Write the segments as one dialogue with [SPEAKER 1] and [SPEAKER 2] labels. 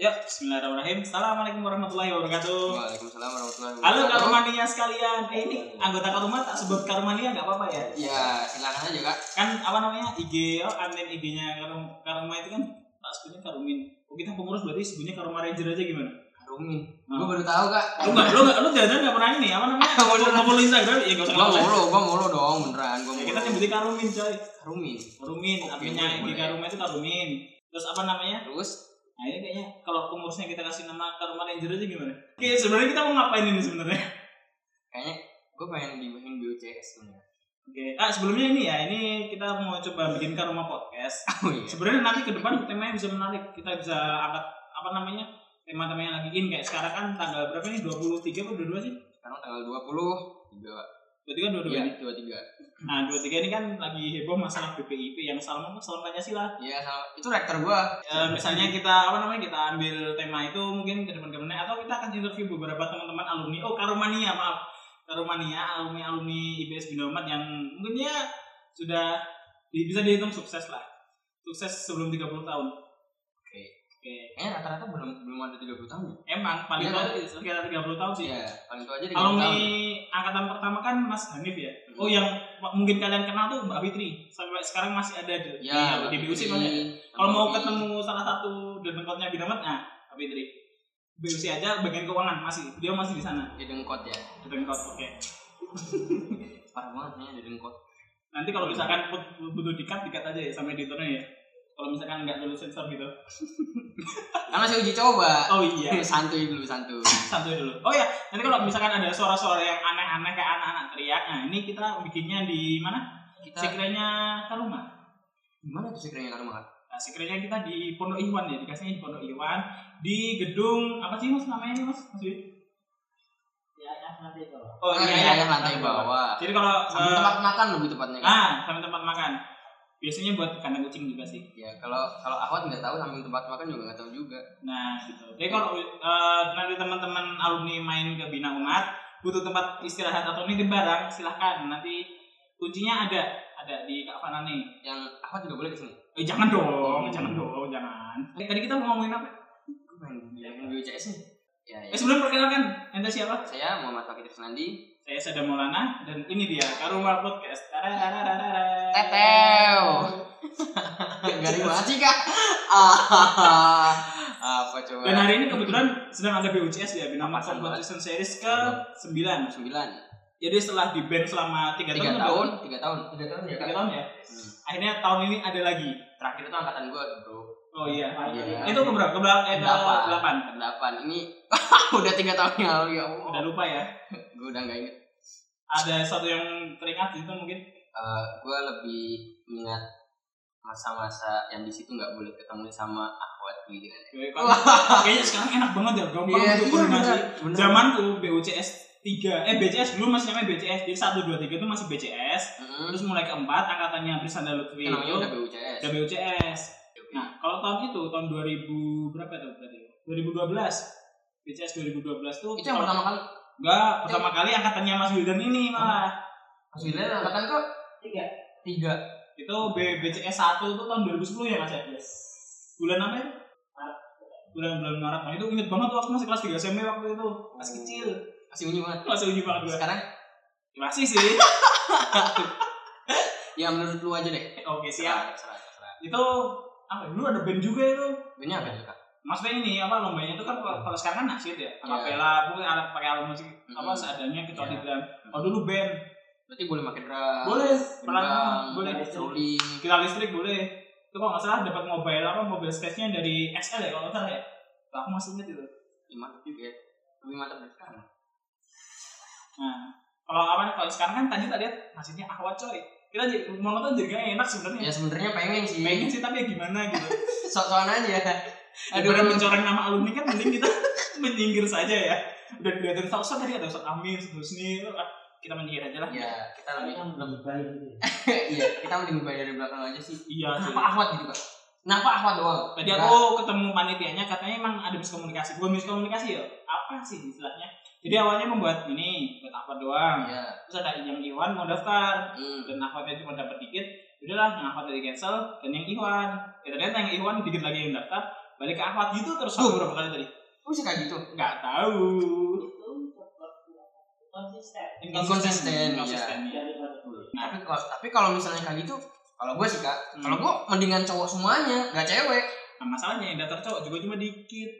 [SPEAKER 1] Yuk, Bismillahirrahmanirrahim. Assalamualaikum warahmatullahi wabarakatuh.
[SPEAKER 2] Waalaikumsalam warahmatullahi
[SPEAKER 1] Halo
[SPEAKER 2] wabarakatuh.
[SPEAKER 1] Karumania sekalian. Eh, ini anggota Karuma tak sebut Karumania nggak apa-apa ya?
[SPEAKER 2] Ya, silakan aja kak.
[SPEAKER 1] Kan apa namanya IG, oh admin IG-nya Karum, Karuma itu kan tak sebutnya Karumin. Oh, kita pengurus berarti sebutnya Karuma Ranger aja gimana?
[SPEAKER 2] Karumin.
[SPEAKER 1] Ah.
[SPEAKER 2] Gue baru tahu kak.
[SPEAKER 1] Lu nggak, lu nggak, lu jangan nggak pernah ini apa namanya? Mau follow Instagram ya nggak usah
[SPEAKER 2] Gua mulu, gua mulu dong beneran. Gua
[SPEAKER 1] Ya, kita nyebutnya Karumin coy.
[SPEAKER 2] Karumin.
[SPEAKER 1] Karumin, adminnya IG. Karuma itu Karumin. Terus apa namanya?
[SPEAKER 2] Terus
[SPEAKER 1] Nah ini kayaknya kalau pengurusnya kita kasih nama Karuma Ranger aja gimana? Oke, sebenarnya kita mau ngapain ini sebenarnya?
[SPEAKER 2] kayaknya gue pengen dibahin BUCS sebenarnya.
[SPEAKER 1] Oke, ah sebelumnya ini ya, ini kita mau coba bikin Karuma podcast.
[SPEAKER 2] Oh iya.
[SPEAKER 1] Sebenarnya nanti ke depan temanya bisa menarik. Kita bisa angkat apa namanya? Tema-tema yang lagi in kayak sekarang kan tanggal berapa nih? 23 atau 22 sih?
[SPEAKER 2] Sekarang tanggal 20 tiga.
[SPEAKER 1] 23 22
[SPEAKER 2] Iya,
[SPEAKER 1] ini.
[SPEAKER 2] dua tiga.
[SPEAKER 1] Nah, 23 ini kan lagi heboh masalah BPIP yang salam apa? Salam Pancasila.
[SPEAKER 2] Iya, sama. Itu rektor gua.
[SPEAKER 1] Eh, misalnya kita apa namanya kita ambil tema itu mungkin ke depan-depannya atau kita akan interview beberapa teman-teman alumni oh Karumania maaf Karumania alumni alumni IBS Binomat yang mungkin ya sudah bisa dihitung sukses lah sukses sebelum 30 tahun
[SPEAKER 2] Oke. Kayaknya rata-rata belum belum ada 30 tahun ya.
[SPEAKER 1] emang paling
[SPEAKER 2] Iya,
[SPEAKER 1] tua
[SPEAKER 2] kan?
[SPEAKER 1] sekitar 30 tahun sih
[SPEAKER 2] Iya, paling tua aja 30
[SPEAKER 1] alumni
[SPEAKER 2] tahun.
[SPEAKER 1] angkatan pertama kan Mas Hanif ya
[SPEAKER 2] Hmm.
[SPEAKER 1] oh yang mungkin kalian kenal tuh Mbak Fitri sampai sekarang masih ada di,
[SPEAKER 2] Ya,
[SPEAKER 1] di, di BUC
[SPEAKER 2] Mbak
[SPEAKER 1] Kalau mau
[SPEAKER 2] Mbak
[SPEAKER 1] ketemu salah satu dengkotnya Binomat, nah Pak Fitri. BUC aja bagian keuangan masih, dia masih di sana.
[SPEAKER 2] di dengkot ya.
[SPEAKER 1] Di dengkot, oke.
[SPEAKER 2] Parah banget kayaknya di dengkot.
[SPEAKER 1] Nanti kalau misalkan butuh dikat, dikat aja ya sama editornya ya. Kalau misalkan nggak dulu sensor gitu.
[SPEAKER 2] Kan masih uji coba.
[SPEAKER 1] Oh iya,
[SPEAKER 2] santuy dulu santuy.
[SPEAKER 1] santuy dulu. Oh ya, nanti kalau misalkan ada suara-suara yang aneh-aneh kayak anak-anak teriak, nah ini kita bikinnya di mana?
[SPEAKER 2] Kita
[SPEAKER 1] Sekrenya Karuma.
[SPEAKER 2] gimana tuh sekiranya kan makan?
[SPEAKER 1] Nah, sekrenya kita di Pondok Iwan ya, dikasihnya di Pondok Iwan di gedung apa sih mas namanya ini mas? Mas
[SPEAKER 3] kalau.
[SPEAKER 1] Oh
[SPEAKER 2] Ah,
[SPEAKER 1] iya,
[SPEAKER 2] iya, lantai bawah.
[SPEAKER 1] Jadi kalau
[SPEAKER 2] Sambil
[SPEAKER 1] eh,
[SPEAKER 2] tempat makan lebih tepatnya. kan?
[SPEAKER 1] Ah, sampai tempat makan. Biasanya buat kandang kucing juga sih.
[SPEAKER 2] Ya kalau kalau Ahwat nggak tahu samping tempat makan juga nggak tahu juga.
[SPEAKER 1] Nah, gitu. Jadi kalau eh, nanti teman-teman alumni main ke Bina Umat, butuh tempat istirahat atau nitip barang, silahkan. Nanti kuncinya ada, ada di Kak Fana nih.
[SPEAKER 2] Yang Ahwat juga boleh ke sini.
[SPEAKER 1] Eh, jangan dong,
[SPEAKER 2] Oh.
[SPEAKER 1] jangan dong, jangan. Eh, tadi kita mau ngomongin apa?
[SPEAKER 2] Pengen bilang BUCS nih. Ya, ya.
[SPEAKER 1] Eh, sebelum perkenalkan, ente siapa?
[SPEAKER 2] Saya Muhammad Fakir Senandi.
[SPEAKER 1] Saya Sada Maulana dan ini dia Karuma Podcast.
[SPEAKER 2] Tetew. Gak banget sih kak. Apa coba?
[SPEAKER 1] Dan hari ini kebetulan sedang ada BUCS ya, Bina? Competition Series ke 9.
[SPEAKER 2] sembilan.
[SPEAKER 1] Jadi setelah di band selama 3
[SPEAKER 2] Tiga
[SPEAKER 1] tahun,
[SPEAKER 2] tahun, tiga tahun, tiga tahun ya
[SPEAKER 1] 3
[SPEAKER 2] kak.
[SPEAKER 1] tahun ya.
[SPEAKER 2] Hmm.
[SPEAKER 1] Akhirnya tahun ini ada lagi.
[SPEAKER 2] Terakhir itu angkatan gue bro.
[SPEAKER 1] Oh iya.
[SPEAKER 2] Iya.
[SPEAKER 1] Itu ke berapa? Ke berapa? Eh, ke
[SPEAKER 2] Delapan.
[SPEAKER 1] 8.
[SPEAKER 2] Delapan. Ini udah tiga tahun yang lalu ya.
[SPEAKER 1] Udah lupa ya.
[SPEAKER 2] Gue udah nggak inget.
[SPEAKER 1] Ada satu yang teringat itu mungkin.
[SPEAKER 2] Eh, gue lebih ingat masa-masa yang di situ nggak boleh ketemu sama Ahwat gitu kan.
[SPEAKER 1] Kayaknya sekarang enak banget ya, gampang
[SPEAKER 2] Iya,
[SPEAKER 1] untuk
[SPEAKER 2] iya,
[SPEAKER 1] koordinasi.
[SPEAKER 2] bener.
[SPEAKER 1] Zaman tuh BUCS 3, eh BCS dulu masih namanya BCS, jadi 1, 2, 3 itu masih BCS.
[SPEAKER 2] Hmm.
[SPEAKER 1] Terus mulai keempat, angkatannya Prisanda Lutfi
[SPEAKER 2] Itu udah BUCS.
[SPEAKER 1] udah BUCS. Nah, kalau tahun itu, tahun 2000 berapa itu berarti? 2012. BCS 2012 tuh
[SPEAKER 2] itu yang pertama kali
[SPEAKER 1] Enggak, pertama kali angkatannya Mas Wildan ini malah.
[SPEAKER 2] Mas Wildan angkatan kok
[SPEAKER 3] Tiga.
[SPEAKER 2] tiga
[SPEAKER 1] Itu B- BCS 1 itu tahun 2010 ya Mas ya?
[SPEAKER 3] Yes.
[SPEAKER 1] Bulan apa itu? Bulan bulan Maret. Nah, itu inget banget tuh aku masih kelas 3 SMP waktu itu. Masih kecil.
[SPEAKER 2] masih unyu banget
[SPEAKER 1] Masih uji banget gue.
[SPEAKER 2] sekarang
[SPEAKER 1] Masih sih.
[SPEAKER 2] ya menurut lu aja deh
[SPEAKER 1] Oke, siap.
[SPEAKER 2] serah serah
[SPEAKER 1] Itu apa? Dulu ada band juga itu.
[SPEAKER 2] ini apa juga
[SPEAKER 1] Maksudnya ini apa lombanya itu kan kalau kalau sekarang kan nasyid ya, akapela, mungkin alat pakai alat musik apa
[SPEAKER 2] Mhm.
[SPEAKER 1] seadanya kecuali
[SPEAKER 2] Iya.
[SPEAKER 1] drum. Oh dulu band,
[SPEAKER 2] berarti boleh pakai drum
[SPEAKER 1] boleh, pelan boleh.
[SPEAKER 2] rolling
[SPEAKER 1] Kita listrik boleh. Itu kalau nggak salah dapat mobile apa mobile space-nya dari XL ya kalau nggak salah ya. Aku masih ingat itu.
[SPEAKER 2] lima juga ya lebih mantap dari sekarang
[SPEAKER 1] Nah, kalau apa kalau sekarang kan tadi tadi masihnya ahwat coy. Kita jadi mau nonton jadi gak enak sebenarnya.
[SPEAKER 2] ya sebenarnya pengen sih
[SPEAKER 1] Pengen sih tapi ya gimana gitu.
[SPEAKER 2] sok-sokan aja
[SPEAKER 1] Aduh, Daripada mencoreng nama alumni kan mending kita menyinggir saja ya. Udah kelihatan Ustaz tadi ada Ustaz Amir, Ustaz Husni, ah, kita menyinggir aja lah.
[SPEAKER 2] ya kita lebih
[SPEAKER 3] kan belum baik gitu.
[SPEAKER 2] iya kita mending mulai dari belakang aja sih
[SPEAKER 1] Iya,
[SPEAKER 2] kenapa ahwat gitu kak kenapa ahwat doang
[SPEAKER 1] Tadi aku ketemu panitianya katanya emang ada miskomunikasi. Bukan miskomunikasi ya. Apa sih istilahnya? Jadi awalnya membuat ini buat apa doang.
[SPEAKER 2] iya
[SPEAKER 1] Terus ada yang Iwan mau daftar
[SPEAKER 2] hmm.
[SPEAKER 1] dan akhwatnya cuma dapat dikit. Udahlah yang akhwat dari cancel dan yang Iwan. Ya ternyata yang Iwan dikit lagi yang daftar. Balik ke akhwat gitu terus
[SPEAKER 2] Tuh.
[SPEAKER 1] sampai berapa kali tadi
[SPEAKER 2] bisa kayak gitu.
[SPEAKER 1] nggak tahu
[SPEAKER 3] konsisten.
[SPEAKER 2] Inconsisten,
[SPEAKER 1] Inconsisten,
[SPEAKER 2] iya.
[SPEAKER 1] iya.
[SPEAKER 3] Dulu.
[SPEAKER 2] Tapi kalau tapi kalau misalnya kayak gitu, kalau gue sih kak,
[SPEAKER 1] Hmm.
[SPEAKER 2] kalau gue mendingan cowok semuanya, gak cewek.
[SPEAKER 1] nah masalahnya yang daftar cowok juga cuma dikit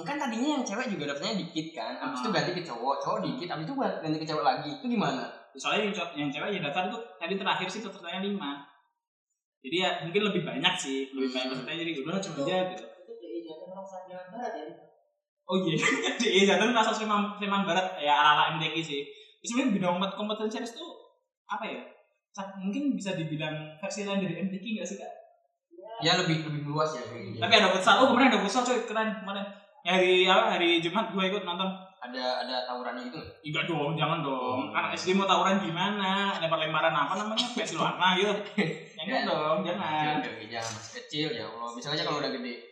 [SPEAKER 2] Kan tadinya yang cewek juga daftarnya dikit kan, habis
[SPEAKER 1] Ah.
[SPEAKER 2] itu ganti ke cowok, cowok dikit, habis itu ganti ke cewek lagi. Itu gimana?
[SPEAKER 1] soalnya yang, cowok- yang cewek yang daftar itu tadi terakhir sih pesertanya lima jadi ya mungkin lebih banyak sih lebih banyak
[SPEAKER 2] Hmm.
[SPEAKER 1] pesertanya jadi udah cuma aja gitu
[SPEAKER 3] Jateng merasa barat ya.
[SPEAKER 1] oh iya di Jateng rasa Sleman, Sleman Barat ya ala ala MTQ sih Ya, sebenarnya bidang kompet- kompetensi itu apa ya mungkin bisa dibilang versi lain dari MTQ nggak sih kak
[SPEAKER 2] Ya lebih lebih luas ya kayak gitu.
[SPEAKER 1] tapi ada futsal oh kemarin ada futsal coy keren kemarin Ya, hari apa hari Jumat gue ikut nonton
[SPEAKER 2] Ada ada tawurannya gitu. nggak?
[SPEAKER 1] Enggak dong, jangan
[SPEAKER 2] Oh.
[SPEAKER 1] dong. Anak SD mau tawuran gimana? Lempar-lemparan apa namanya? Pensil warna gitu. Jangan dong, jangan.
[SPEAKER 2] Oke, jangan masih kecil ya Allah. Bisa aja kalau udah gede.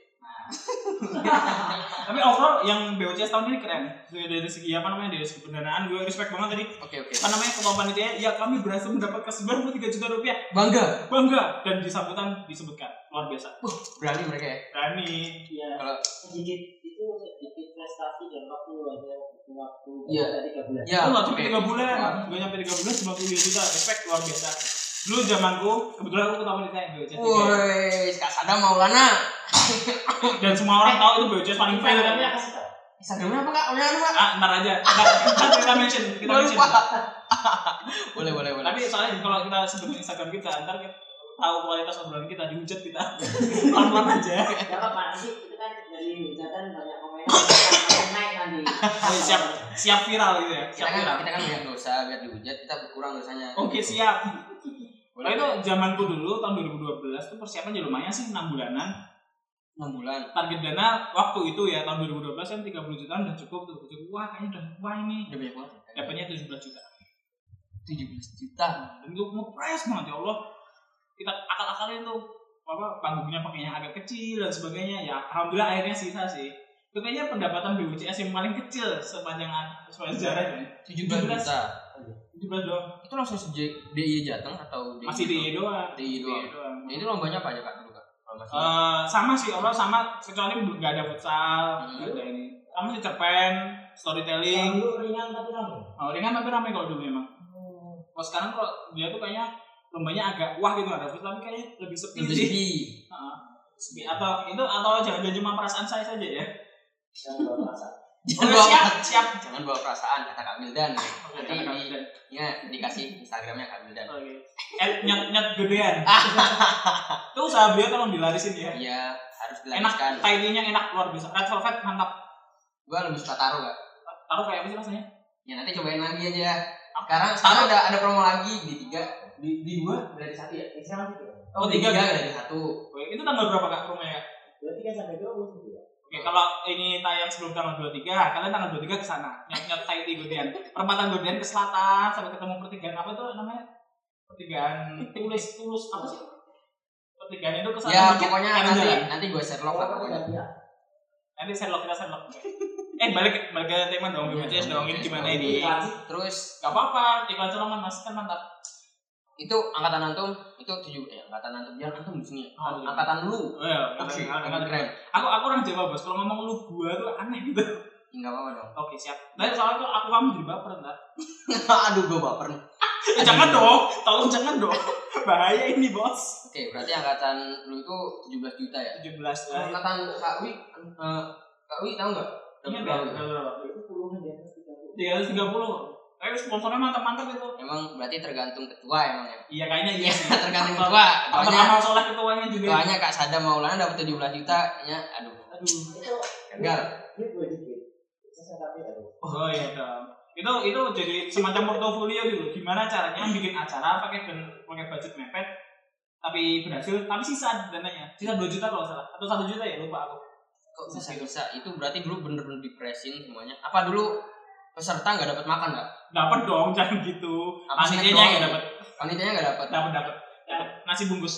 [SPEAKER 1] Tapi overall yang BOCS tahun ini keren. Dari, dari segi apa namanya? Dari segi pendanaan gue respect banget tadi.
[SPEAKER 2] Oke oke.
[SPEAKER 1] Apa namanya? Ketua panitia, ya kami berhasil mendapatkan 93 juta rupiah.
[SPEAKER 2] Bangga.
[SPEAKER 1] Bangga dan di sambutan disebutkan luar biasa.
[SPEAKER 2] Berani mereka ya.
[SPEAKER 1] Berani.
[SPEAKER 3] Iya.
[SPEAKER 2] Kalau-
[SPEAKER 3] sedikit itu sedikit prestasi dan waktu aja waktu
[SPEAKER 2] Iya.
[SPEAKER 3] dari tiga bulan.
[SPEAKER 2] Ya.
[SPEAKER 1] Itu nggak sampai tiga bulan,
[SPEAKER 2] Wah.
[SPEAKER 1] nggak nyampe tiga bulan 93 juta. Respect luar biasa. Dulu zamanku, kebetulan aku ketua panitia yang tiga.
[SPEAKER 2] Woi, Kak Sada Maulana.
[SPEAKER 1] Dan semua orang tahu itu BOCS paling fail.
[SPEAKER 3] Instagramnya kasih tau.
[SPEAKER 2] Instagramnya apa kak? Punya apa kak?
[SPEAKER 1] Ah, ntar aja. Ntar, kita mention, kita mention.
[SPEAKER 2] lupa. boleh boleh boleh.
[SPEAKER 1] Tapi soalnya kalau kita sebutin Instagram kita, ntar kita tahu kualitas obrolan kita, dihujat kita. Pelan-pelan aja.
[SPEAKER 3] Gak apa-apa nanti itu kan dari hujatan banyak komen akan naik nanti.
[SPEAKER 1] Oh, siap, siap viral gitu ya.
[SPEAKER 2] kita
[SPEAKER 1] Siap
[SPEAKER 2] kan
[SPEAKER 1] viral.
[SPEAKER 2] kita kan banyak dosa biar dihujat kita berkurang dosanya.
[SPEAKER 1] Oke, siap.
[SPEAKER 2] Boleh
[SPEAKER 1] Nah itu zamanku dulu tahun 2012 tuh persiapan ya lumayan sih 6 bulanan.
[SPEAKER 2] enam bulan.
[SPEAKER 1] Target dana waktu itu ya tahun 2012 kan 30 jutaan udah cukup tuh. Cukup. Wah, kayaknya udah wah ini
[SPEAKER 2] Udah banyak banget.
[SPEAKER 1] dapatnya 17 juta.
[SPEAKER 2] Tujuh belas juta.
[SPEAKER 1] Dan gue ngepres banget ya Allah. Kita akal-akalin tuh apa panggungnya pakainya agak kecil dan sebagainya. Ya alhamdulillah akhirnya sisa sih. Itu kayaknya pendapatan BUCS yang paling kecil sepanjang sepanjang sejarah.
[SPEAKER 2] Tujuh belas
[SPEAKER 1] 17.
[SPEAKER 2] juta.
[SPEAKER 1] 17 doang.
[SPEAKER 2] Itu langsung sejak DI Jateng atau DI
[SPEAKER 1] Masih di doang.
[SPEAKER 2] DI doang.
[SPEAKER 1] doang.
[SPEAKER 2] Nah, itu lombanya apa aja kak dulu kak? Kalau masih.
[SPEAKER 1] Eh, sama sih Allah sama kecuali nggak ada futsal
[SPEAKER 2] Hmm.
[SPEAKER 1] ada ini sama sih cerpen storytelling
[SPEAKER 3] Dulu ringan tapi rame.
[SPEAKER 1] oh, ringan tapi ramai kalau dulu memang kalau sekarang kalau dia tuh kayaknya lombanya agak wah gitu ada futsal tapi kayaknya lebih sepi
[SPEAKER 2] Lebih
[SPEAKER 1] sih
[SPEAKER 2] sepi.
[SPEAKER 1] Heeh. sepi atau itu atau jangan cuma perasaan saya saja ya
[SPEAKER 3] Dan bawa rasa.
[SPEAKER 2] Jangan bawa
[SPEAKER 1] siap siap
[SPEAKER 2] Jangan bawa perasaan kata Kak Wildan.
[SPEAKER 1] Oke,
[SPEAKER 2] Nanti
[SPEAKER 1] kata Kak
[SPEAKER 2] di,
[SPEAKER 1] Wildan.
[SPEAKER 2] ya dikasih Instagramnya Kak Wildan.
[SPEAKER 1] Oke. Eh, nyet nyet gedean tuh usaha beliau tolong dilarisin ya
[SPEAKER 2] Iya harus
[SPEAKER 1] enak
[SPEAKER 2] dilanjutkan.
[SPEAKER 1] kainnya enak luar biasa red velvet mantap
[SPEAKER 2] Gua lebih suka taro kak.
[SPEAKER 1] taruh kayak apa sih rasanya
[SPEAKER 2] Ya nanti cobain lagi aja. Sekarang sekarang ada ada promo lagi di tiga di, di dua berarti satu ya.
[SPEAKER 3] Sekarang gitu.
[SPEAKER 1] Oh,
[SPEAKER 2] di
[SPEAKER 1] tiga
[SPEAKER 2] tiga
[SPEAKER 1] gitu.
[SPEAKER 2] berarti satu.
[SPEAKER 1] Oke, itu tanggal berapa kak rumahnya
[SPEAKER 3] Dua tiga sampai dua puluh tujuh ya.
[SPEAKER 1] Oke, kalau ini tayang sebelum tanggal 23, kalian tanggal 23 ke sana. Nyet-nyet Tahiti Godian. Perempatan Godian ke selatan sampai ketemu pertigaan apa tuh namanya? Pertigaan tulis tulus apa sih? Pertigaan itu ke sana
[SPEAKER 2] Ya pokoknya nanti
[SPEAKER 1] jalan.
[SPEAKER 2] nanti gue Sherlock lah pokoknya.
[SPEAKER 3] ya.
[SPEAKER 1] Nanti Sherlock kita Sherlock. eh balik balik ke tema dong
[SPEAKER 2] Iya,
[SPEAKER 1] BPJS dong ini gimana ini?
[SPEAKER 2] Terus
[SPEAKER 1] Gak apa-apa, iklan colongan mas kan mantap
[SPEAKER 2] itu angkatan antum itu tujuh eh, angkatan antum yang antum sini
[SPEAKER 1] oh, iya.
[SPEAKER 2] angkatan lu
[SPEAKER 1] oh, iya,
[SPEAKER 2] oke
[SPEAKER 1] angkatan
[SPEAKER 2] keren
[SPEAKER 1] aku aku orang jawa bos kalau ngomong lu gua tuh aneh gitu
[SPEAKER 2] Enggak apa-apa dong.
[SPEAKER 1] Oke, siap. Nah, soalnya tuh aku kamu jadi baper enggak?
[SPEAKER 2] Aduh, gua baper. nih.
[SPEAKER 1] ya, jangan dong. Tolong jangan dong. Bahaya ini, Bos.
[SPEAKER 2] Oke, berarti angkatan lu itu 17 juta ya?
[SPEAKER 1] 17
[SPEAKER 2] juta. Eh. Angkatan Kak Wi, eh, Kak Wi tahu enggak?
[SPEAKER 1] Iya,
[SPEAKER 2] berapa?
[SPEAKER 3] Itu puluhan di atas 30. puluh
[SPEAKER 1] Eh sponsornya mantap-mantap itu.
[SPEAKER 2] emang berarti tergantung ketua emang ya
[SPEAKER 1] Iya kayaknya iya sih.
[SPEAKER 2] tergantung ketua
[SPEAKER 1] Atau
[SPEAKER 2] ketuanya
[SPEAKER 1] amal soleh ketuanya juga.
[SPEAKER 2] ketuanya Kak Sada Maulana dapat 17 juta ya aduh
[SPEAKER 1] Aduh.
[SPEAKER 3] Itu
[SPEAKER 2] gagal.
[SPEAKER 1] Oh iya dong. Itu itu jadi semacam portofolio gitu. Gimana caranya bikin acara pakai dan pakai budget mepet tapi berhasil tapi sisa dananya sisa 2 juta kalau salah atau satu juta ya lupa aku
[SPEAKER 2] kok bisa bisa itu berarti dulu bener-bener dipresin semuanya apa dulu peserta nggak dapat makan nggak
[SPEAKER 1] dapat dong jangan gitu. Panitianya nggak dapat.
[SPEAKER 2] Panitianya nggak dapat?
[SPEAKER 1] Dapat dapat. Nasi bungkus.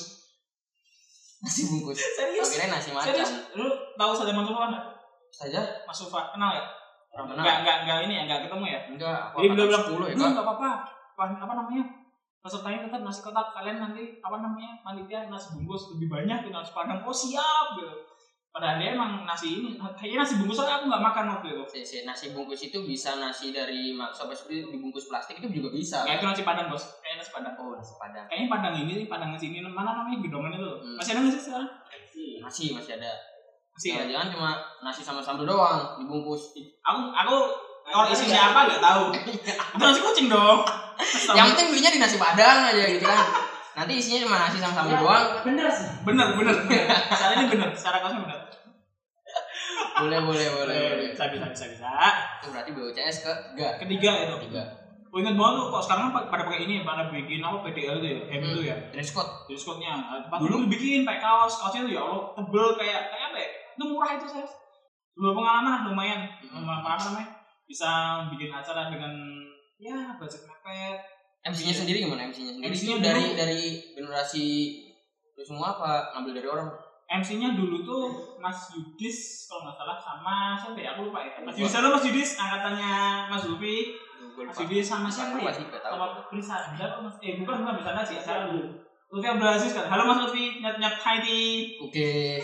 [SPEAKER 2] Nasi bungkus?
[SPEAKER 1] Serius?
[SPEAKER 2] Kira nasi
[SPEAKER 1] serius?
[SPEAKER 2] Macan
[SPEAKER 1] lu tahu saja Mas Sufa nggak?
[SPEAKER 2] Saja?
[SPEAKER 1] Mas Sufa kenal ya
[SPEAKER 2] orang
[SPEAKER 1] nggak
[SPEAKER 2] mana
[SPEAKER 1] nggak nggak ini ya nggak ketemu ya?
[SPEAKER 2] Enggak
[SPEAKER 1] Jadi beliau bilang,
[SPEAKER 2] sepuluh ya
[SPEAKER 1] "Lu
[SPEAKER 2] kak.
[SPEAKER 1] nggak apa-apa. Apa, apa namanya? Pesertanya tetap nasi kotak. Kalian nanti apa namanya? Panitia nasi bungkus. Lebih banyak tuh nasi padang. Oh siap gitu. Padahal dia emang nasi ini, kayaknya nasi bungkus soalnya aku nggak makan waktu itu.
[SPEAKER 2] Si, si nasi bungkus itu bisa nasi dari maksa pas dibungkus plastik itu juga bisa.
[SPEAKER 1] Kayak itu nasi padang bos, kayak nasi padang.
[SPEAKER 2] Oh, nasi padang.
[SPEAKER 1] Kayaknya padang ini, padang sini mana namanya gedongan itu.
[SPEAKER 2] Hmm.
[SPEAKER 1] Masih ada nggak sih sekarang?
[SPEAKER 2] Masih masih ada.
[SPEAKER 1] Masih ya.
[SPEAKER 2] Jangan cuma nasi sama sambal doang dibungkus.
[SPEAKER 1] Aku aku kalau isinya apa nggak tahu. Itu nasi kucing dong.
[SPEAKER 2] Yang penting belinya di nasi padang aja gitu kan. Nanti isinya cuma nasi sama sambal doang.
[SPEAKER 3] Bener sih.
[SPEAKER 1] bener bener. bener. Secara ini bener, secara kosnya bener.
[SPEAKER 2] Boleh boleh boleh boleh.
[SPEAKER 1] Bisa bisa bisa bisa.
[SPEAKER 2] Itu berarti BOCS ke enggak.
[SPEAKER 1] Ketiga itu.
[SPEAKER 2] Tiga.
[SPEAKER 1] Gue inget banget tuh, kok sekarang kan pada pakai ini, pada bikin apa PDL itu ya, hem itu ya,
[SPEAKER 2] Dress code.
[SPEAKER 1] dress code-nya. Tempat dulu bikin pakai kaos, kaosnya tuh ya Allah tebel kayak kayak apa ya? Itu murah itu saya. Sebuah pengalaman lah lumayan, lumayan apa namanya? Bisa bikin acara dengan ya budget mepet.
[SPEAKER 2] MC-nya sendiri gimana? MC-nya sendiri
[SPEAKER 1] MC-nya
[SPEAKER 2] itu dari dari generasi itu semua apa ngambil dari orang?
[SPEAKER 1] MC-nya dulu tuh Mas Yudis kalau nggak salah sama siapa ya? Aku lupa ya. Mas. Yudis Mas Yudis angkatannya Mas
[SPEAKER 2] Gue
[SPEAKER 1] Mas. Yudis sama siapa ya? Sama Prisa Andar, Mas eh bukan bukan Prisa Andar sih, acara dulu. Lutfi Abdul Aziz kan. Halo Mas Lutfi, nyat nyat hai di.
[SPEAKER 2] Oke.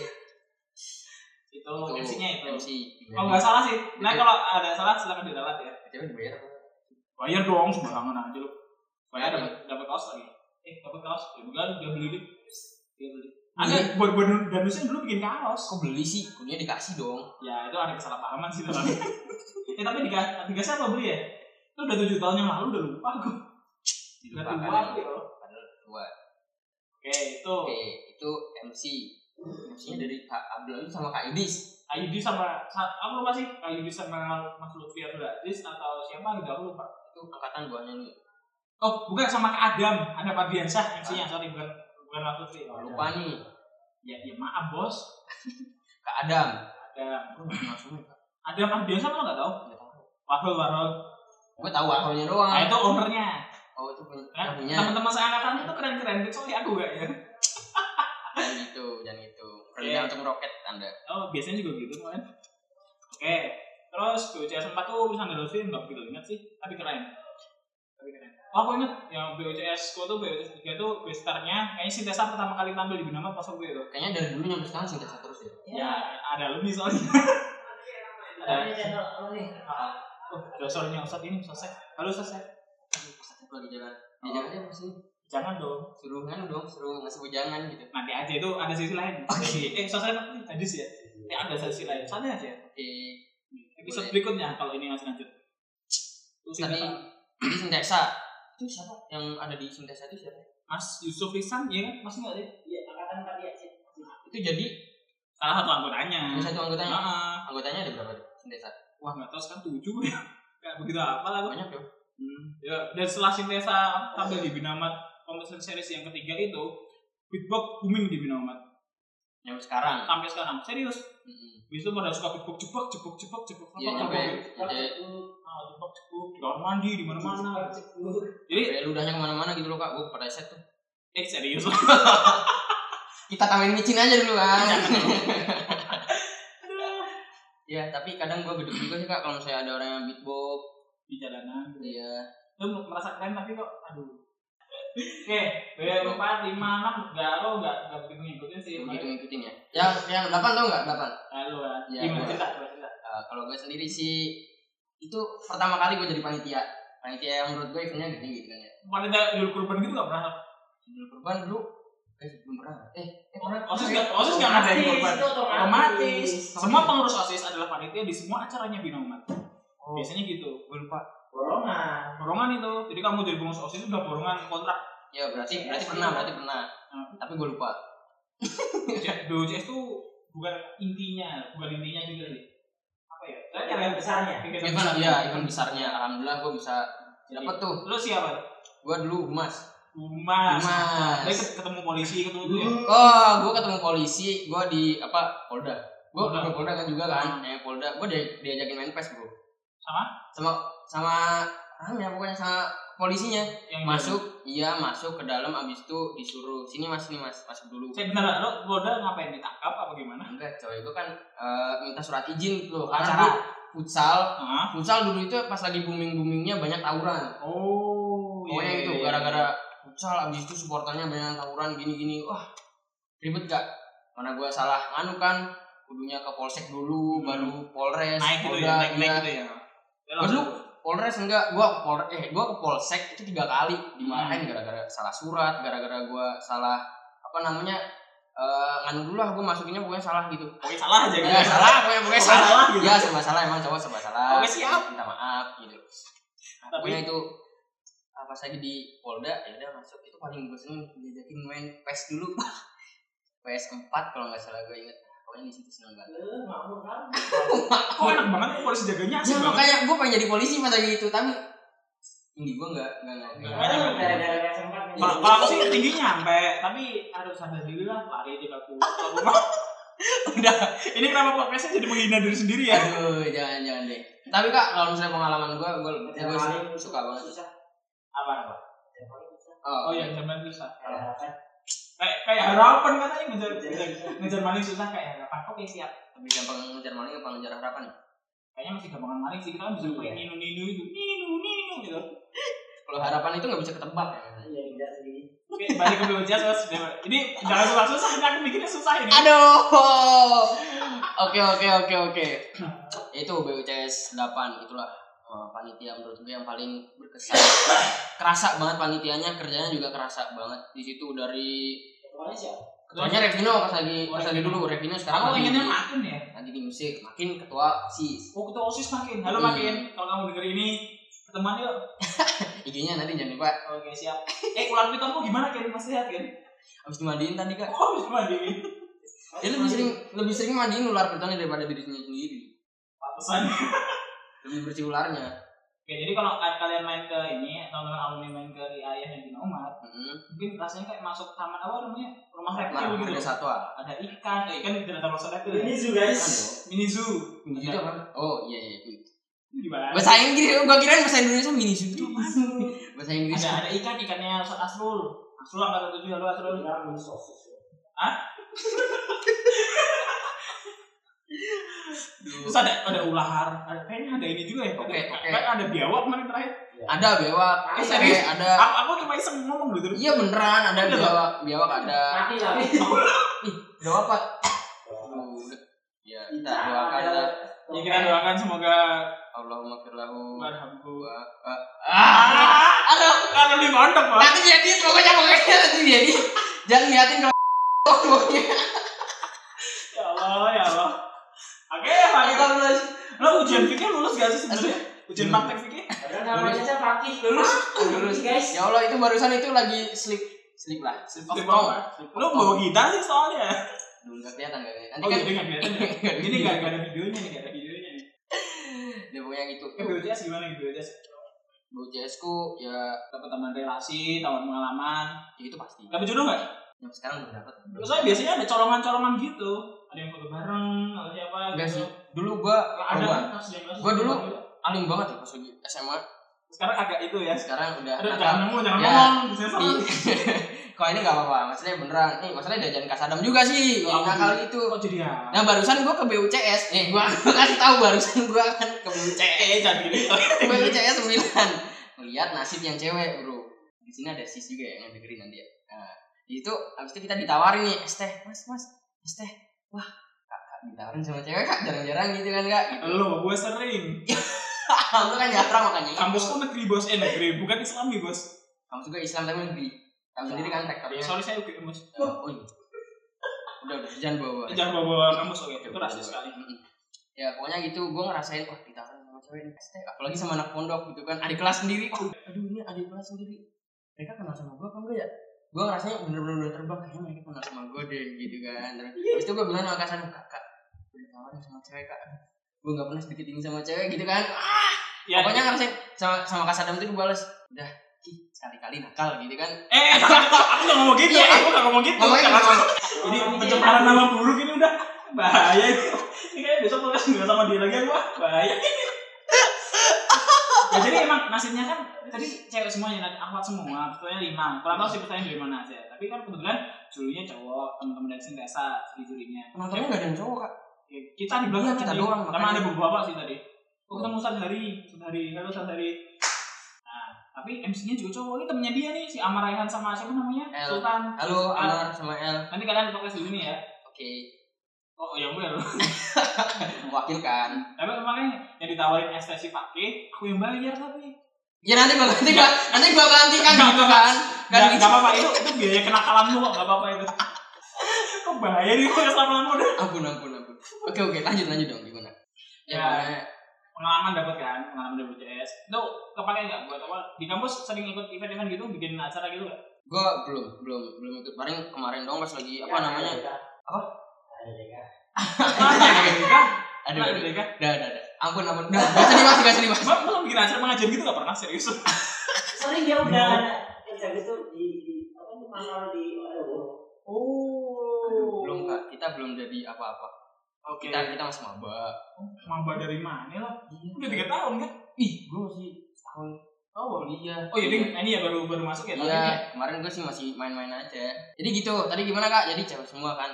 [SPEAKER 1] Itu MC-nya itu.
[SPEAKER 2] MC.
[SPEAKER 1] Oh nggak salah sih. Nah kalau ada salah silakan diralat ya.
[SPEAKER 2] Tapi dibayar?
[SPEAKER 1] Bayar dong sembarangan aja lu. Bayar. dapat dapat kaos lagi. Eh dapat kaos. Ya bukan udah beli deh. Dia beli. Ada buat buat Danusia dulu bikin kaos.
[SPEAKER 2] Kok beli sih? Kuliah dikasih dong.
[SPEAKER 1] Ya itu ada kesalahpahaman sih tapi. eh tapi dikasih dikasih apa beli ya? Itu udah tujuh tahun yang lalu udah lupa aku. Udah tua ya.
[SPEAKER 2] Padahal tua.
[SPEAKER 1] Oke itu.
[SPEAKER 2] Oke, itu MC. MC-nya dari Kak Abdul sama Kak Idis.
[SPEAKER 1] Ayudi sama sa- aku lupa sih Ayudi sama Mas Lutfi Abdul Aziz atau siapa gitu aku lupa.
[SPEAKER 2] Itu angkatan guanya nih.
[SPEAKER 1] Oh bukan sama Kak Adam, ada Pak Biansyah MC-nya sorry bukan bukan Mas Lutfi.
[SPEAKER 2] Lupa nih.
[SPEAKER 1] Ya, ya maaf bos.
[SPEAKER 2] Kak Adam.
[SPEAKER 1] Adam, Pak Biansyah kan nggak tahu. Wahul Warul.
[SPEAKER 2] Gue tahu akalnya doang.
[SPEAKER 1] Nah itu ownernya.
[SPEAKER 2] Oh itu punya.
[SPEAKER 1] Kan?
[SPEAKER 2] punya.
[SPEAKER 1] Teman-teman seangkatan itu keren-keren kecuali aku gak ya.
[SPEAKER 2] Jangan gitu, jangan gitu. Rendah
[SPEAKER 1] Oke.
[SPEAKER 2] untuk meroket Anda.
[SPEAKER 1] Oh biasanya juga gitu kan. Oke, terus BOCS 4 tuh dari Lutfi nggak begitu ingat sih, tapi keren. Tapi keren. Oh aku ingat yang BOCS ku tuh BOCS 3 tuh bestarnya kayaknya Sintesa pertama kali tampil di Binamat pas aku itu.
[SPEAKER 2] Kayaknya dari dulu nyampe sekarang singkat terus ya.
[SPEAKER 1] Ya ada alumni soalnya.
[SPEAKER 3] Ada channel nih?
[SPEAKER 1] Oh, ada suaranya Ustadz ini selesai. Halo selesai.
[SPEAKER 2] Satu lagi jalan. Dia jangan aja sini.
[SPEAKER 1] Jangan dong.
[SPEAKER 2] Suruh kan dong, suruh ngasih bujangan gitu.
[SPEAKER 1] Nanti aja itu ada sisi lain. Oke. Eh selesai nanti tadi sih ya. Ya ada sisi lain. Santai aja.
[SPEAKER 2] Oke.
[SPEAKER 1] Episode berikutnya kalau ini masih lanjut. Tuh,
[SPEAKER 2] Tadi
[SPEAKER 1] Sintesa.
[SPEAKER 2] Itu siapa? Yang ada di Sintesa itu siapa?
[SPEAKER 1] Mas Yusuf Lisan, ya kan? Masih nggak deh?
[SPEAKER 3] Iya, angkatan empat ya sih.
[SPEAKER 2] Itu jadi
[SPEAKER 1] Salah satu anggotanya.
[SPEAKER 2] salah satu anggotanya.
[SPEAKER 1] Heeh.
[SPEAKER 2] Anggotanya ada berapa di Sintesa?
[SPEAKER 1] Wah nggak tahu sekarang tujuh ya. Kayak begitu apa lah.
[SPEAKER 2] Banyak dong.
[SPEAKER 1] Hmm. Ya, dan setelah Sintesa tampil di Binamat Competition Series yang ketiga itu, beatbox booming di Binamat.
[SPEAKER 2] Yang sekarang.
[SPEAKER 1] Sampai sekarang, serius.
[SPEAKER 2] Mm-mm.
[SPEAKER 1] Habis itu pada suka beatbox cepuk cepuk cepuk cepuk
[SPEAKER 2] Iya,
[SPEAKER 1] cepuk,
[SPEAKER 2] nyampe
[SPEAKER 1] cepuk.
[SPEAKER 2] nyampe
[SPEAKER 1] Cepuk cepuk di kamar mandi di mana-mana. Jadi,
[SPEAKER 2] nyampe ludahnya ke mana-mana gitu loh kak. Gue pada set tuh.
[SPEAKER 1] eh serius.
[SPEAKER 2] Kita tambahin micin aja dulu kan.
[SPEAKER 1] Aduh.
[SPEAKER 2] ya tapi kadang gue gede juga sih kak kalau misalnya ada orang yang beatbox.
[SPEAKER 1] di jalanan.
[SPEAKER 2] Iya.
[SPEAKER 1] Lu merasa keren tapi kok, aduh. Oke, B4, 5, 6, enggak, lo enggak, enggak begitu ngikutin sih.
[SPEAKER 2] Begitu ngikutin ya. Yang yang delapan tau nggak delapan?
[SPEAKER 1] Lalu
[SPEAKER 2] Iya,
[SPEAKER 1] gimana cerita, cerita.
[SPEAKER 2] Eh, kalau gue sendiri sih itu pertama kali gue jadi panitia. Panitia yang menurut gue eventnya gede gitu kan ya.
[SPEAKER 1] Wanita dulu kurban gitu gak pernah.
[SPEAKER 2] Dulu kurban dulu eh belum pernah. Eh, eh pernah.
[SPEAKER 1] OSIS gak, OSIS gak ngadain
[SPEAKER 3] Otomatis,
[SPEAKER 1] kurban.
[SPEAKER 3] otomatis.
[SPEAKER 1] Otomatis. Semua pengurus OSIS adalah panitia di semua acaranya Binomat.
[SPEAKER 2] Oh,
[SPEAKER 1] Biasanya gitu.
[SPEAKER 2] gue lupa.
[SPEAKER 3] Borongan.
[SPEAKER 1] Borongan itu. Jadi kamu jadi pengurus OSIS udah borongan kontrak.
[SPEAKER 2] Ya berarti berarti pernah, berarti pernah.
[SPEAKER 1] Hmm.
[SPEAKER 2] Tapi gue lupa.
[SPEAKER 1] BOJS tuh bukan intinya, bukan intinya juga sih.
[SPEAKER 3] Event besarnya.
[SPEAKER 2] Event
[SPEAKER 1] besarnya.
[SPEAKER 2] ya, event besarnya. Alhamdulillah gue bisa dapat tuh.
[SPEAKER 1] Lu siapa?
[SPEAKER 2] Gue dulu humas.
[SPEAKER 1] Humas.
[SPEAKER 2] Humas.
[SPEAKER 1] Dia ketemu polisi ketemu itu ya.
[SPEAKER 2] Oh, gue ketemu polisi, gue di apa Polda. Gue
[SPEAKER 1] Polda.
[SPEAKER 2] ke Polda kan juga kan, ya Polda. Gue dia, diajakin main pes bro.
[SPEAKER 1] Sama?
[SPEAKER 2] Sama sama ya pokoknya sama polisinya
[SPEAKER 1] Yang
[SPEAKER 2] masuk, iya masuk ke dalam. Abis itu disuruh sini mas, sini mas, masuk dulu.
[SPEAKER 1] Saya bener lo Boda ngapain ditangkap apa gimana?
[SPEAKER 2] Enggak, coy, gue kan eh, minta surat izin loh.
[SPEAKER 1] Acara.
[SPEAKER 2] Futsal, futsal dulu itu pas lagi booming boomingnya banyak tawuran.
[SPEAKER 1] Oh,
[SPEAKER 2] Pokoknya
[SPEAKER 1] iya,
[SPEAKER 2] itu
[SPEAKER 1] iya,
[SPEAKER 2] gara-gara futsal abis itu supporternya banyak tawuran gini-gini. Wah, ribet gak? Mana gue salah nganu kan? kudunya ke polsek dulu
[SPEAKER 1] Hmm.
[SPEAKER 2] baru polres
[SPEAKER 1] naik gitu ya naik naik
[SPEAKER 2] iya.
[SPEAKER 1] gitu ya Ya,
[SPEAKER 2] Gua dulu polres enggak gua ke pol eh gua ke polsek itu tiga kali dimarahin
[SPEAKER 1] Hmm.
[SPEAKER 2] gara-gara salah surat gara-gara gua salah apa namanya eh nganu dulu lah gua masukinnya pokoknya salah gitu.
[SPEAKER 1] Pokoknya salah aja gitu.
[SPEAKER 2] Ya salah pokoknya pokoknya salah,
[SPEAKER 1] salah. gitu.
[SPEAKER 2] ya serba salah emang cowok serba salah.
[SPEAKER 1] Oke, siap.
[SPEAKER 2] minta maaf gitu. Nah,
[SPEAKER 1] Tapi-
[SPEAKER 2] pokoknya itu apa saja di Polda ya udah masuk. Itu paling gue seneng diajakin main PES dulu. PS 4 kalau nggak salah gue inget pokoknya di situ seneng banget
[SPEAKER 3] Eh, makmur kan.
[SPEAKER 1] kok enak banget nih polisi jaganya
[SPEAKER 2] ya
[SPEAKER 1] asik banget.
[SPEAKER 2] makanya gue pengen jadi polisi pas lagi itu tapi tinggi gue nggak nggak nggak
[SPEAKER 1] kalau kalau aku sih tinggi nyampe. Tapi harus sadar diri lah lari gua mah udah. Ini kenapa podcastnya jadi menghina diri sendiri ya?
[SPEAKER 2] Aduh jangan jangan deh. Tapi kak kalau misalnya pengalaman gue gue suka banget.
[SPEAKER 3] susah.
[SPEAKER 1] apa apa
[SPEAKER 3] susah.
[SPEAKER 1] oh. Ya zaman susah
[SPEAKER 3] Kayak apa?
[SPEAKER 1] kayak kayak harapan katanya ngejar ngejar, ngejar maling susah kayak harapan. Oke siap.
[SPEAKER 2] Lebih gampang ngejar maling apa? Ngejar harapan
[SPEAKER 1] kayaknya masih gampangan maling sih kita kan bisa kayak ninu ninu itu ninu ninu gitu.
[SPEAKER 2] Kalau harapan itu nggak bisa ketebak ya?
[SPEAKER 3] Iya, tidak sendiri.
[SPEAKER 1] oke balik ke BPJS mas. Ini jangan susah susah ini aku bikinnya susah ini.
[SPEAKER 2] Aduh. Oke oke oke oke. Itu BUCS 8 itulah eh, panitia menurut gue yang paling berkesan. kerasa banget panitianya, kerjanya juga kerasa banget. Di situ dari
[SPEAKER 3] Ketuanya siapa?
[SPEAKER 2] ketuanya Revino pas lagi
[SPEAKER 1] Oh,
[SPEAKER 2] pas lagi dulu Revino sekarang
[SPEAKER 1] aku
[SPEAKER 2] lagi
[SPEAKER 1] pengennya
[SPEAKER 2] di-
[SPEAKER 1] makin ya
[SPEAKER 2] lagi di musik, makin ketua sis.
[SPEAKER 1] oh ketua osis makin halo
[SPEAKER 2] Hmm.
[SPEAKER 1] makin kalau kamu denger ini ketemuan yuk
[SPEAKER 2] IG-nya nanti jangan lupa.
[SPEAKER 1] oke siap eh ulang pitonmu gimana kan masih sehat kan
[SPEAKER 2] Habis dimandiin tadi Kak.
[SPEAKER 1] oh bisa mandiin
[SPEAKER 2] Dia lebih sering lebih sering mandiin ular pitonnya daripada dirinya sendiri.
[SPEAKER 1] pantesan
[SPEAKER 2] Lebih bersih ularnya.
[SPEAKER 1] Oke, jadi kalau ka- kalian main ke ini, teman-teman alumni main ke Riayah yang Bina Umat,
[SPEAKER 2] Heeh.
[SPEAKER 1] mungkin rasanya kayak masuk taman apa namanya rumah reptil
[SPEAKER 2] Nah,
[SPEAKER 1] gitu.
[SPEAKER 2] ada satwa.
[SPEAKER 1] Ada ikan, eh, ikan tidak ada masuk reptil.
[SPEAKER 3] Ini
[SPEAKER 1] ya?
[SPEAKER 3] juga guys.
[SPEAKER 1] Mini zoo.
[SPEAKER 2] Mini zoo apa? Oh iya iya.
[SPEAKER 1] Gimana?
[SPEAKER 2] Bahasa Inggris, gua kirain bahasa Indonesia mini zoo itu apa? Bahasa Inggris.
[SPEAKER 1] Ada ada ikan, ikannya Ustaz Asrul. Asrul angkatan tujuh halo Asrul.
[SPEAKER 3] Kira mini sosis.
[SPEAKER 1] Terus ada ada ular, ada kayaknya ada ini juga ya.
[SPEAKER 2] Oke, oke.
[SPEAKER 1] Kayak ada biawak kemarin terakhir.
[SPEAKER 2] Ada bewak,
[SPEAKER 1] Eh, serius?
[SPEAKER 2] ada.
[SPEAKER 1] Aku, aku cuma iseng ngomong gitu.
[SPEAKER 2] Iya beneran ada
[SPEAKER 1] Ada
[SPEAKER 2] bewak, bewak ada.
[SPEAKER 3] Mati
[SPEAKER 2] apa? Aduh, udah. Ya, kita doakan lah.
[SPEAKER 1] Ya kita doakan semoga
[SPEAKER 2] Allahumma firlahu.
[SPEAKER 1] Marhamku.
[SPEAKER 2] wa- wa-
[SPEAKER 1] Ah, aduh, kalau di mondok, Pak.
[SPEAKER 2] Nanti jadi pokoknya pokoknya nanti jadi. Jangan liatin kalau pokoknya.
[SPEAKER 1] Ya Allah, ya Allah. Oke, Pak.
[SPEAKER 2] Kita lulus.
[SPEAKER 1] Lo ujian fikih lulus gak sih sebenarnya? Ujian praktek fikih?
[SPEAKER 3] Padahal namanya aja praktis.
[SPEAKER 2] Lulus.
[SPEAKER 3] Lulus guys.
[SPEAKER 2] Ya Allah itu barusan itu lagi slip slip lah. Slip of tongue.
[SPEAKER 1] Lo bawa gitar sih soalnya.
[SPEAKER 2] Belum nggak kelihatan nggak kelihatan.
[SPEAKER 1] Oh,
[SPEAKER 2] Nanti
[SPEAKER 1] gitu
[SPEAKER 2] kan
[SPEAKER 1] nggak kelihatan ya?
[SPEAKER 2] Nggak ada
[SPEAKER 1] Ini
[SPEAKER 2] video.
[SPEAKER 1] nggak nggak ada videonya nih, nggak ada videonya nih.
[SPEAKER 2] dia pokoknya gitu.
[SPEAKER 1] Eh, BUCS gimana nih BUCS?
[SPEAKER 2] BUCS ku ya
[SPEAKER 1] tambahan relasi, tambahan pengalaman.
[SPEAKER 2] ya itu pasti.
[SPEAKER 1] Dapat jodoh nggak?
[SPEAKER 2] Yang sekarang belum dapat.
[SPEAKER 1] Soalnya biasanya ada colongan-colongan gitu. Ada yang foto bareng, atau siapa
[SPEAKER 2] Enggak
[SPEAKER 1] gitu.
[SPEAKER 2] sih. Dulu gua
[SPEAKER 1] Ada
[SPEAKER 2] gua
[SPEAKER 1] kan
[SPEAKER 2] Gua dulu alim banget ya pas lagi SMA.
[SPEAKER 1] Sekarang agak itu ya.
[SPEAKER 2] Sekarang udah
[SPEAKER 1] Aduh, jangan ngomong, jangan
[SPEAKER 2] Ya.
[SPEAKER 1] ngomong.
[SPEAKER 2] Ih, Kalau ini nggak apa-apa, maksudnya beneran. Nih, maksudnya diajarin kasadam juga sih.
[SPEAKER 1] Oh,
[SPEAKER 2] nakal itu.
[SPEAKER 1] Kok jadi ya?
[SPEAKER 2] Nah, barusan gua ke BUCS. Nih, gua kasih tahu barusan gua kan ke BUCS.
[SPEAKER 1] Eh, jadi.
[SPEAKER 2] BUCS 9. Melihat nasib yang cewek, Bro. Di sini ada sis juga yang dengerin nanti ya. Nah, itu habis itu kita ditawarin nih, es teh, Mas, Mas, es teh. Wah, kakak ditawarin sama cewek kak, jarang-jarang gitu kan kak. Gitu.
[SPEAKER 1] Lo, gue sering.
[SPEAKER 2] Kamu kan jarang makanya.
[SPEAKER 1] Kampusku negeri bos, eh negeri, bukan islami bos.
[SPEAKER 2] Kamu juga Islam tapi negeri. Kamu sendiri kan
[SPEAKER 1] Ya,
[SPEAKER 2] rektornya.
[SPEAKER 1] sorry saya UGM bos.
[SPEAKER 2] Oh, oh iya. Udah, udah, jangan bawa.
[SPEAKER 1] Jangan bawa kampus oke, itu rasis sekali.
[SPEAKER 2] Ya pokoknya gitu, gue ngerasain wah ditawarin sama cewek nih, ST. apalagi sama anak pondok gitu kan, adik kelas sendiri. Oh, aduh ini adik kelas sendiri. Mereka kenal sama gue apa enggak ya? Gue ngerasanya bener-bener udah terbang kayaknya mereka kenal sama gue deh gitu kan. Terus habis itu gue bilang sama kak Sanu, kak, kak, gue ditawarin sama cewek kak. Gue gak pernah sedikit ini sama cewek gitu kan. Ah,
[SPEAKER 1] Ya,
[SPEAKER 2] pokoknya ngerasain sama sama Sadam itu dibales. Udah, Ki, sekali-kali nakal gitu kan.
[SPEAKER 1] eh, aku gak ngomong gitu,
[SPEAKER 2] Iya.
[SPEAKER 1] aku gak ngomong gitu.
[SPEAKER 2] Ngomong.
[SPEAKER 1] Ini pencemaran nama buruk ini udah bahaya itu. Ini kayak besok podcast nggak sama dia lagi aku wah, bahaya. Ya jadi emang nasibnya kan tadi cewek semuanya nanti akhwat semua, betulnya lima. Kurang tahu sih pertanyaan dari mana aja. Tapi kan kebetulan jurinya cowok, teman-teman dari sini rasa di jurinya.
[SPEAKER 2] Penontonnya gak ada yang cowok kak.
[SPEAKER 1] Ya, kita di belakang
[SPEAKER 2] Iya, kita
[SPEAKER 1] tadi.
[SPEAKER 2] doang, makanya.
[SPEAKER 1] ada beberapa sih tadi. Oh, ketemu Ustaz Hari, Ustaz Hari, halo Ustaz Hari. Nah, tapi MC-nya juga cowok. Ini temennya dia nih, si Amar Raihan sama siapa namanya?
[SPEAKER 2] El.
[SPEAKER 1] Sultan.
[SPEAKER 2] Halo
[SPEAKER 1] Sultan.
[SPEAKER 2] Amar sama El.
[SPEAKER 1] Nanti kalian podcast dulu nih ya.
[SPEAKER 2] Oke.
[SPEAKER 1] Oh yang bener.
[SPEAKER 2] mewakilkan
[SPEAKER 1] Tapi makanya yang ditawarin ekstensi pakai, aku yang bayar tapi.
[SPEAKER 2] ya nanti gua ganti kan nanti gua gantikan
[SPEAKER 1] Nggak,
[SPEAKER 2] gitu kan kan
[SPEAKER 1] Gak,
[SPEAKER 2] gitu.
[SPEAKER 1] gak apa-apa itu itu biaya kenakalanmu kok gak apa-apa itu. Kok bahaya nih kok keselamatanmu udah.
[SPEAKER 2] ampun ampun ampun oke oke lanjut lanjut dong gimana ya,
[SPEAKER 1] Ya. Pengalaman dapat kan, pengalaman dapat CS. Itu kepake nggak buat apa? Di kampus sering ikut event-event gitu, bikin acara gitu nggak?
[SPEAKER 2] gua belum belum belum ikut paling kemarin dong pas lagi apa namanya Apa?
[SPEAKER 3] Ada deka.
[SPEAKER 1] Ada kan?
[SPEAKER 2] ada
[SPEAKER 1] Ada
[SPEAKER 2] ada
[SPEAKER 1] deh
[SPEAKER 2] ada ada ampun ampun udah gak usah dibahas gak usah dibahas
[SPEAKER 1] Emang emang bikin acara mengajar gitu nggak pernah serius?
[SPEAKER 3] Sering dia udah kerja gitu di di apa tuh mangkal di.
[SPEAKER 1] Oh.
[SPEAKER 2] belum kak kita belum jadi apa-apa
[SPEAKER 1] Oke.
[SPEAKER 2] kita kita masih maba
[SPEAKER 1] Maba dari mana lah?
[SPEAKER 2] iya
[SPEAKER 1] Udah tiga tahun kan?
[SPEAKER 2] ih gua masih setahun
[SPEAKER 1] Oh,
[SPEAKER 2] iya
[SPEAKER 1] Oh iya, Ding. ini ya baru baru masuk ya?
[SPEAKER 2] Iya,
[SPEAKER 1] ya?
[SPEAKER 2] kemarin gue sih masih main-main aja. Jadi gitu, tadi gimana kak? Jadi cewek semua kan?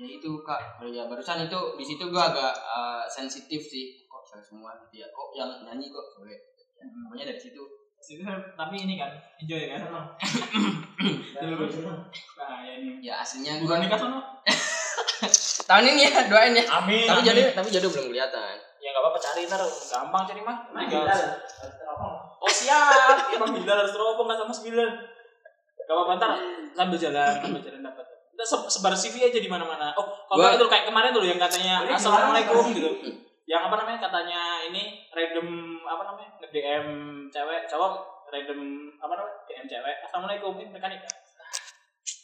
[SPEAKER 2] Ya itu kak, Oh, ya barusan itu di situ gue agak eh, sensitif sih. Kok cewek semua gitu ya? Kok yang nyanyi kok cewek? Ya, pokoknya dari situ.
[SPEAKER 1] Situ saya- tapi ini kan enjoy kan? Nah, ya ini.
[SPEAKER 2] Ya aslinya gue
[SPEAKER 1] nikah sono?
[SPEAKER 2] tahun ini ya doain ya.
[SPEAKER 1] Amin.
[SPEAKER 2] Tapi
[SPEAKER 1] amin.
[SPEAKER 2] jodoh, tapi jodoh belum kelihatan.
[SPEAKER 1] ya enggak apa-apa cari ntar gampang cari mah.
[SPEAKER 3] Teropong.
[SPEAKER 1] Oh siap, emang Bilal harus teropong nggak sama sembilan. Gak apa-apa ntar sambil jalan, sambil jalan se- sebar CV aja di mana-mana. Oh, kalau
[SPEAKER 2] Gua-
[SPEAKER 1] itu kayak kemarin tuh yang katanya assalamualaikum
[SPEAKER 3] gimana?
[SPEAKER 1] gitu. Yang apa namanya katanya ini random apa namanya nge DM cewek cowok random apa namanya DM cewek assalamualaikum ini mereka nikah.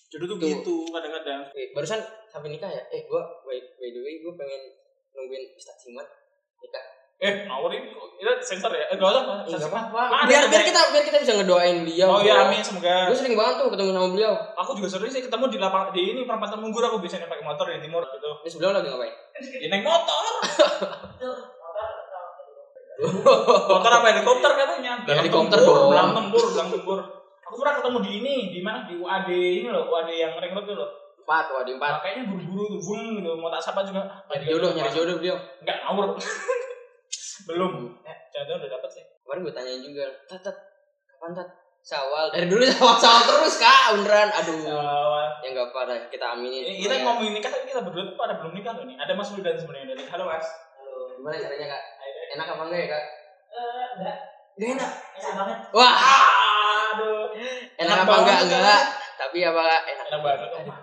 [SPEAKER 1] Jodoh tuh
[SPEAKER 2] Tuh.
[SPEAKER 1] gitu kadang-kadang.
[SPEAKER 2] Eh, barusan sampai nikah ya? Eh gue by, by the way gue pengen nungguin Ustadz Simat nikah.
[SPEAKER 1] Eh, ngawarin itu sensor ya? Eh, gak usah,
[SPEAKER 2] nggak.
[SPEAKER 1] Nggak ada
[SPEAKER 2] Biar, biar kita biar kita bisa ngedoain beliau.
[SPEAKER 1] Oh iya, amin semoga.
[SPEAKER 2] Gue sering banget tuh ketemu sama beliau.
[SPEAKER 1] Aku juga sering sih ketemu di lapang di ini perempatan Munggur aku biasanya pakai motor di timur gitu.
[SPEAKER 2] Terus beliau lagi ngapain?
[SPEAKER 1] Ya naik motor.
[SPEAKER 3] Motor
[SPEAKER 1] apa helikopter katanya?
[SPEAKER 2] Ya, helikopter dong.
[SPEAKER 1] Belang tempur, belang tempur. Aku pernah ketemu di ini, di mana? Di UAD ini loh, UAD yang ring road itu loh.
[SPEAKER 2] Empat, waduh empat.
[SPEAKER 1] Kayaknya buru-buru tuh, bung gitu. Mau tak sapa juga.
[SPEAKER 2] Nyari jodoh, nyari jodoh beliau.
[SPEAKER 1] Enggak ngawur. Belum. Eh, udah dapet sih.
[SPEAKER 2] Kemarin gue tanyain juga, tat, tat, kapan tat? Sawal. Dari dulu sawal-sawal terus kak, beneran. Aduh.
[SPEAKER 1] Awal.
[SPEAKER 2] Ya nggak apa dah, kita aminin.
[SPEAKER 1] Ini kita ngomongin nikah tapi kita berdua tuh pada belum nikah loh nih. Ada Mas Wildan sebenarnya dari. Halo Mas.
[SPEAKER 3] Halo.
[SPEAKER 2] Gimana caranya kak? Enak apa enggak ya kak?
[SPEAKER 3] Eh, enggak.
[SPEAKER 2] Gak enak.
[SPEAKER 3] Enak banget.
[SPEAKER 2] Wah,
[SPEAKER 1] Aduh.
[SPEAKER 2] enak,
[SPEAKER 1] Enak
[SPEAKER 2] apa enggak? Enggak. Tapi apa kak? Enak.
[SPEAKER 1] Enak banget.
[SPEAKER 2] Aduh,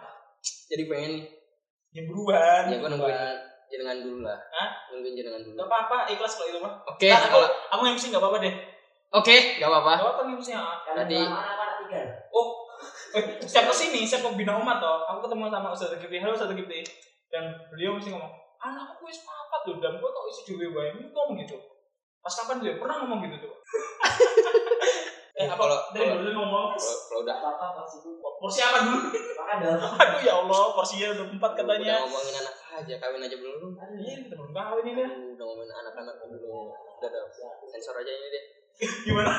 [SPEAKER 2] Jadi pengen nih.
[SPEAKER 1] Ya buruan.
[SPEAKER 2] Ya gue nungguin jenengan dulu lah.
[SPEAKER 1] Hah?
[SPEAKER 2] Nungguin jenengan dulu.
[SPEAKER 1] Gak apa-apa, ikhlas kalau itu mah.
[SPEAKER 2] Oke,
[SPEAKER 1] Ntar aku,
[SPEAKER 2] kalau
[SPEAKER 1] aku MC gak apa-apa deh.
[SPEAKER 2] oke, gak apa-apa.
[SPEAKER 1] Gak apa-apa MC ya.
[SPEAKER 3] Karena
[SPEAKER 2] Tadi-.
[SPEAKER 1] Oh, eh, siap ke sini, siap mau bina umat toh. Aku ketemu sama Ustaz Zulkifli, halo Ustaz Zulkifli. Dan beliau mesti ngomong, anakku wis papat tuh, dan gua tau isi dewe wae. Ini ngomong gitu. Pas kapan ya? Pernah ngomong gitu tuh. eh, apa?
[SPEAKER 2] Kalau-
[SPEAKER 1] dari dulu ngomong.
[SPEAKER 2] Kalau kalau udah
[SPEAKER 3] Apa-apa pas itu.
[SPEAKER 1] Porsi apa dulu?
[SPEAKER 3] Makan dong.
[SPEAKER 1] Aduh ya Allah, porsinya udah empat
[SPEAKER 2] udah
[SPEAKER 1] katanya.
[SPEAKER 2] ngomongin anak aja, kawin aja belum.
[SPEAKER 3] Aduh,
[SPEAKER 1] Iya, belum kawin ini.
[SPEAKER 2] Udah ngomongin anak-anak belum. Udah ada sensor aja ini deh.
[SPEAKER 1] Gimana?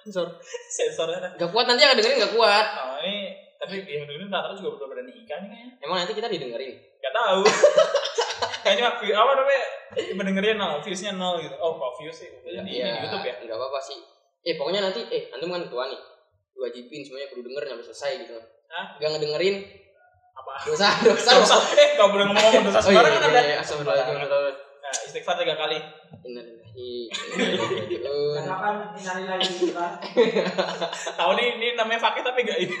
[SPEAKER 2] Sensor.
[SPEAKER 1] Sensornya.
[SPEAKER 2] Gak kuat nanti yang dengerin gak kuat.
[SPEAKER 1] Nah, ini tapi yang dengerin rata-rata juga belum pada nikah nih kayaknya.
[SPEAKER 2] Emang nanti kita didengerin.
[SPEAKER 1] Gak tahu. Kayaknya view apa namanya? Mendengarnya nol, viewsnya nol gitu. Oh, kok views sih? Udah di, ini di YouTube ya?
[SPEAKER 2] Enggak apa-apa sih. Eh, pokoknya nanti eh antum kan ketua nih. Diwajibin semuanya kudu denger sampai selesai gitu.
[SPEAKER 1] Hah?
[SPEAKER 2] Gak ngedengerin
[SPEAKER 1] Apa?
[SPEAKER 2] dosa, dosa.
[SPEAKER 1] Dosa, eh gak boleh ngomong dosa
[SPEAKER 2] Oh iya,
[SPEAKER 1] sembarangan
[SPEAKER 2] iya,
[SPEAKER 1] ada.
[SPEAKER 2] iya, astagfirullahaladzim.
[SPEAKER 1] Nah, istighfar tiga kali.
[SPEAKER 2] Innalillahi
[SPEAKER 3] gitu kan?
[SPEAKER 1] Tahu nih, ini namanya fakir tapi gak ini.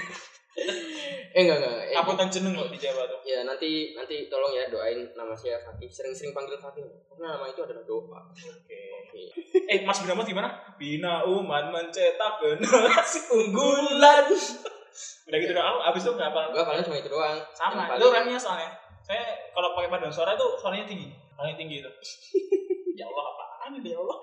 [SPEAKER 2] Eh enggak enggak. Eh,
[SPEAKER 1] Kaputan jeneng kok di Jawa tuh.
[SPEAKER 2] ya nanti nanti tolong ya doain nama saya Fakih. Sering-sering panggil Fakih. Karena nama itu adalah doa.
[SPEAKER 1] Oke.
[SPEAKER 2] Oke.
[SPEAKER 1] Eh, Mas Binamat gimana? Bina umat mencetak generasi unggulan. Udah gitu doang. Abis itu nggak apa?
[SPEAKER 2] Gua paling cuma itu doang.
[SPEAKER 1] Sama. Itu remnya soalnya. Saya kalau pakai paduan suara tuh suaranya tinggi. Paling tinggi itu. ya Allah apaan ini ya Allah.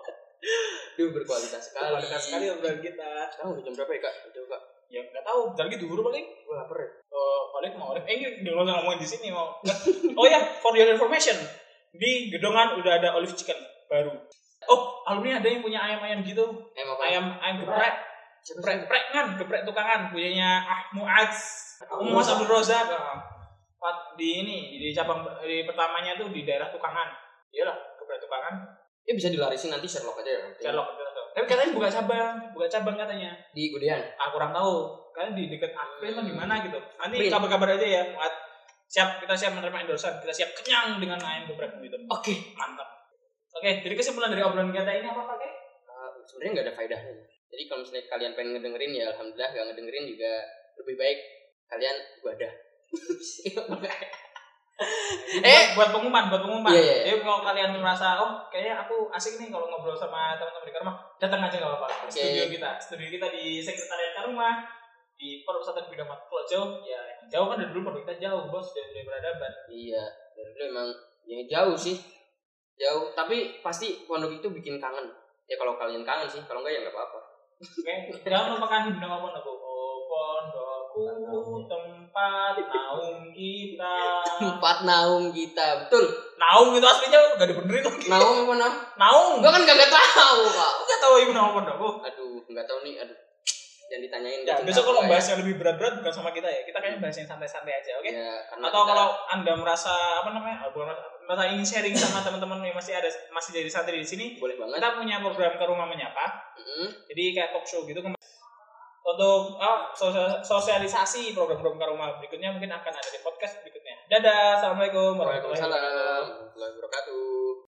[SPEAKER 2] Duh berkualitas sekali.
[SPEAKER 1] Kualitas sekali obrolan kita.
[SPEAKER 2] Sekarang udah jam berapa ya kak? Udah kak.
[SPEAKER 1] Ya nggak tahu. Bentar lagi dulu paling.
[SPEAKER 2] Gue lapar ya.
[SPEAKER 1] Oh, paling mau Eh, ini nggak usah ngomongin di sini mau. oh ya, for your information, di Gedongan udah ada olive chicken baru. Oh, alumni ada yang punya ayam-ayam gitu.
[SPEAKER 2] Eh apa?
[SPEAKER 1] Ayam ayam geprek, geprek geprek kan, geprek tukangan punyanya Ah Muaz, Muaz Abdul Rozak. Pat- di ini di cabang di pertamanya tuh di daerah Tukangan. Iyalah, geprek Tukangan.
[SPEAKER 2] Eh bisa dilarisin nanti Sherlock aja ya.
[SPEAKER 1] Sherlock. Tapi katanya buka cabang, buka cabang katanya.
[SPEAKER 2] Di Gudean.
[SPEAKER 1] Ah kurang tahu. Kalian di dekat April atau di mana gitu. Nanti
[SPEAKER 2] April.
[SPEAKER 1] kabar-kabar aja ya, Muaz. siap kita siap menerima endorsean kita siap kenyang dengan ayam geprek gitu oke mantap oke jadi kesimpulan dari obrolan kita ini apa pakai
[SPEAKER 2] Uh, sebenarnya nggak ada faedahnya jadi kalau misalnya kalian pengen ngedengerin ya alhamdulillah nggak ngedengerin juga lebih baik kalian ibadah
[SPEAKER 1] eh. buat pengumuman buat pengumuman.
[SPEAKER 2] Iya, iya, iya.
[SPEAKER 1] jadi kalau kalian merasa oh kayaknya aku asik nih kalau ngobrol sama teman-teman di Karma datang aja nggak apa-apa.
[SPEAKER 2] Oke.
[SPEAKER 1] studio kita studio kita di sekretariat Karma di Perpusatan Bidang Klojo ya jauh kan dari dulu pondok kita jauh bos dari, dari peradaban.
[SPEAKER 2] Iya dari dulu emang ya jauh sih. Jauh tapi pasti pondok itu bikin kangen. Ya kalau kalian kangen sih kalau enggak ya nggak apa-apa.
[SPEAKER 1] Oke, jangan lupakan bidang apa pondokku. Oh, pondokku tempat naung kita.
[SPEAKER 2] Tempat naung kita betul
[SPEAKER 1] Naung itu aslinya gak dibenerin lagi.
[SPEAKER 2] naung apa naung
[SPEAKER 1] Naung.
[SPEAKER 2] gua kan gak tahu kak
[SPEAKER 1] gak tahu ibu nama pondokku.
[SPEAKER 2] aduh nggak tahu nih aduh jangan ditanyain
[SPEAKER 1] Ya,
[SPEAKER 2] cinta
[SPEAKER 1] besok kalau
[SPEAKER 2] apa
[SPEAKER 1] bahas yang lebih berat-berat bukan sama kita ya. Kita kayaknya bahas yang santai-santai aja, oke?
[SPEAKER 2] ya, karena
[SPEAKER 1] Atau
[SPEAKER 2] kita-
[SPEAKER 1] kalau Anda merasa apa namanya? merasa, ingin sharing sama teman-teman yang masih ada masih jadi santri di sini,
[SPEAKER 2] boleh banget
[SPEAKER 1] kita punya program ke rumah menyapa.
[SPEAKER 2] Mm-mm.
[SPEAKER 1] Jadi kayak talk show gitu untuk ah, sosial- sosialisasi program-program Karuma berikutnya mungkin akan ada di podcast berikutnya. Dadah, assalamualaikum
[SPEAKER 2] warahmatullahi wabarakatuh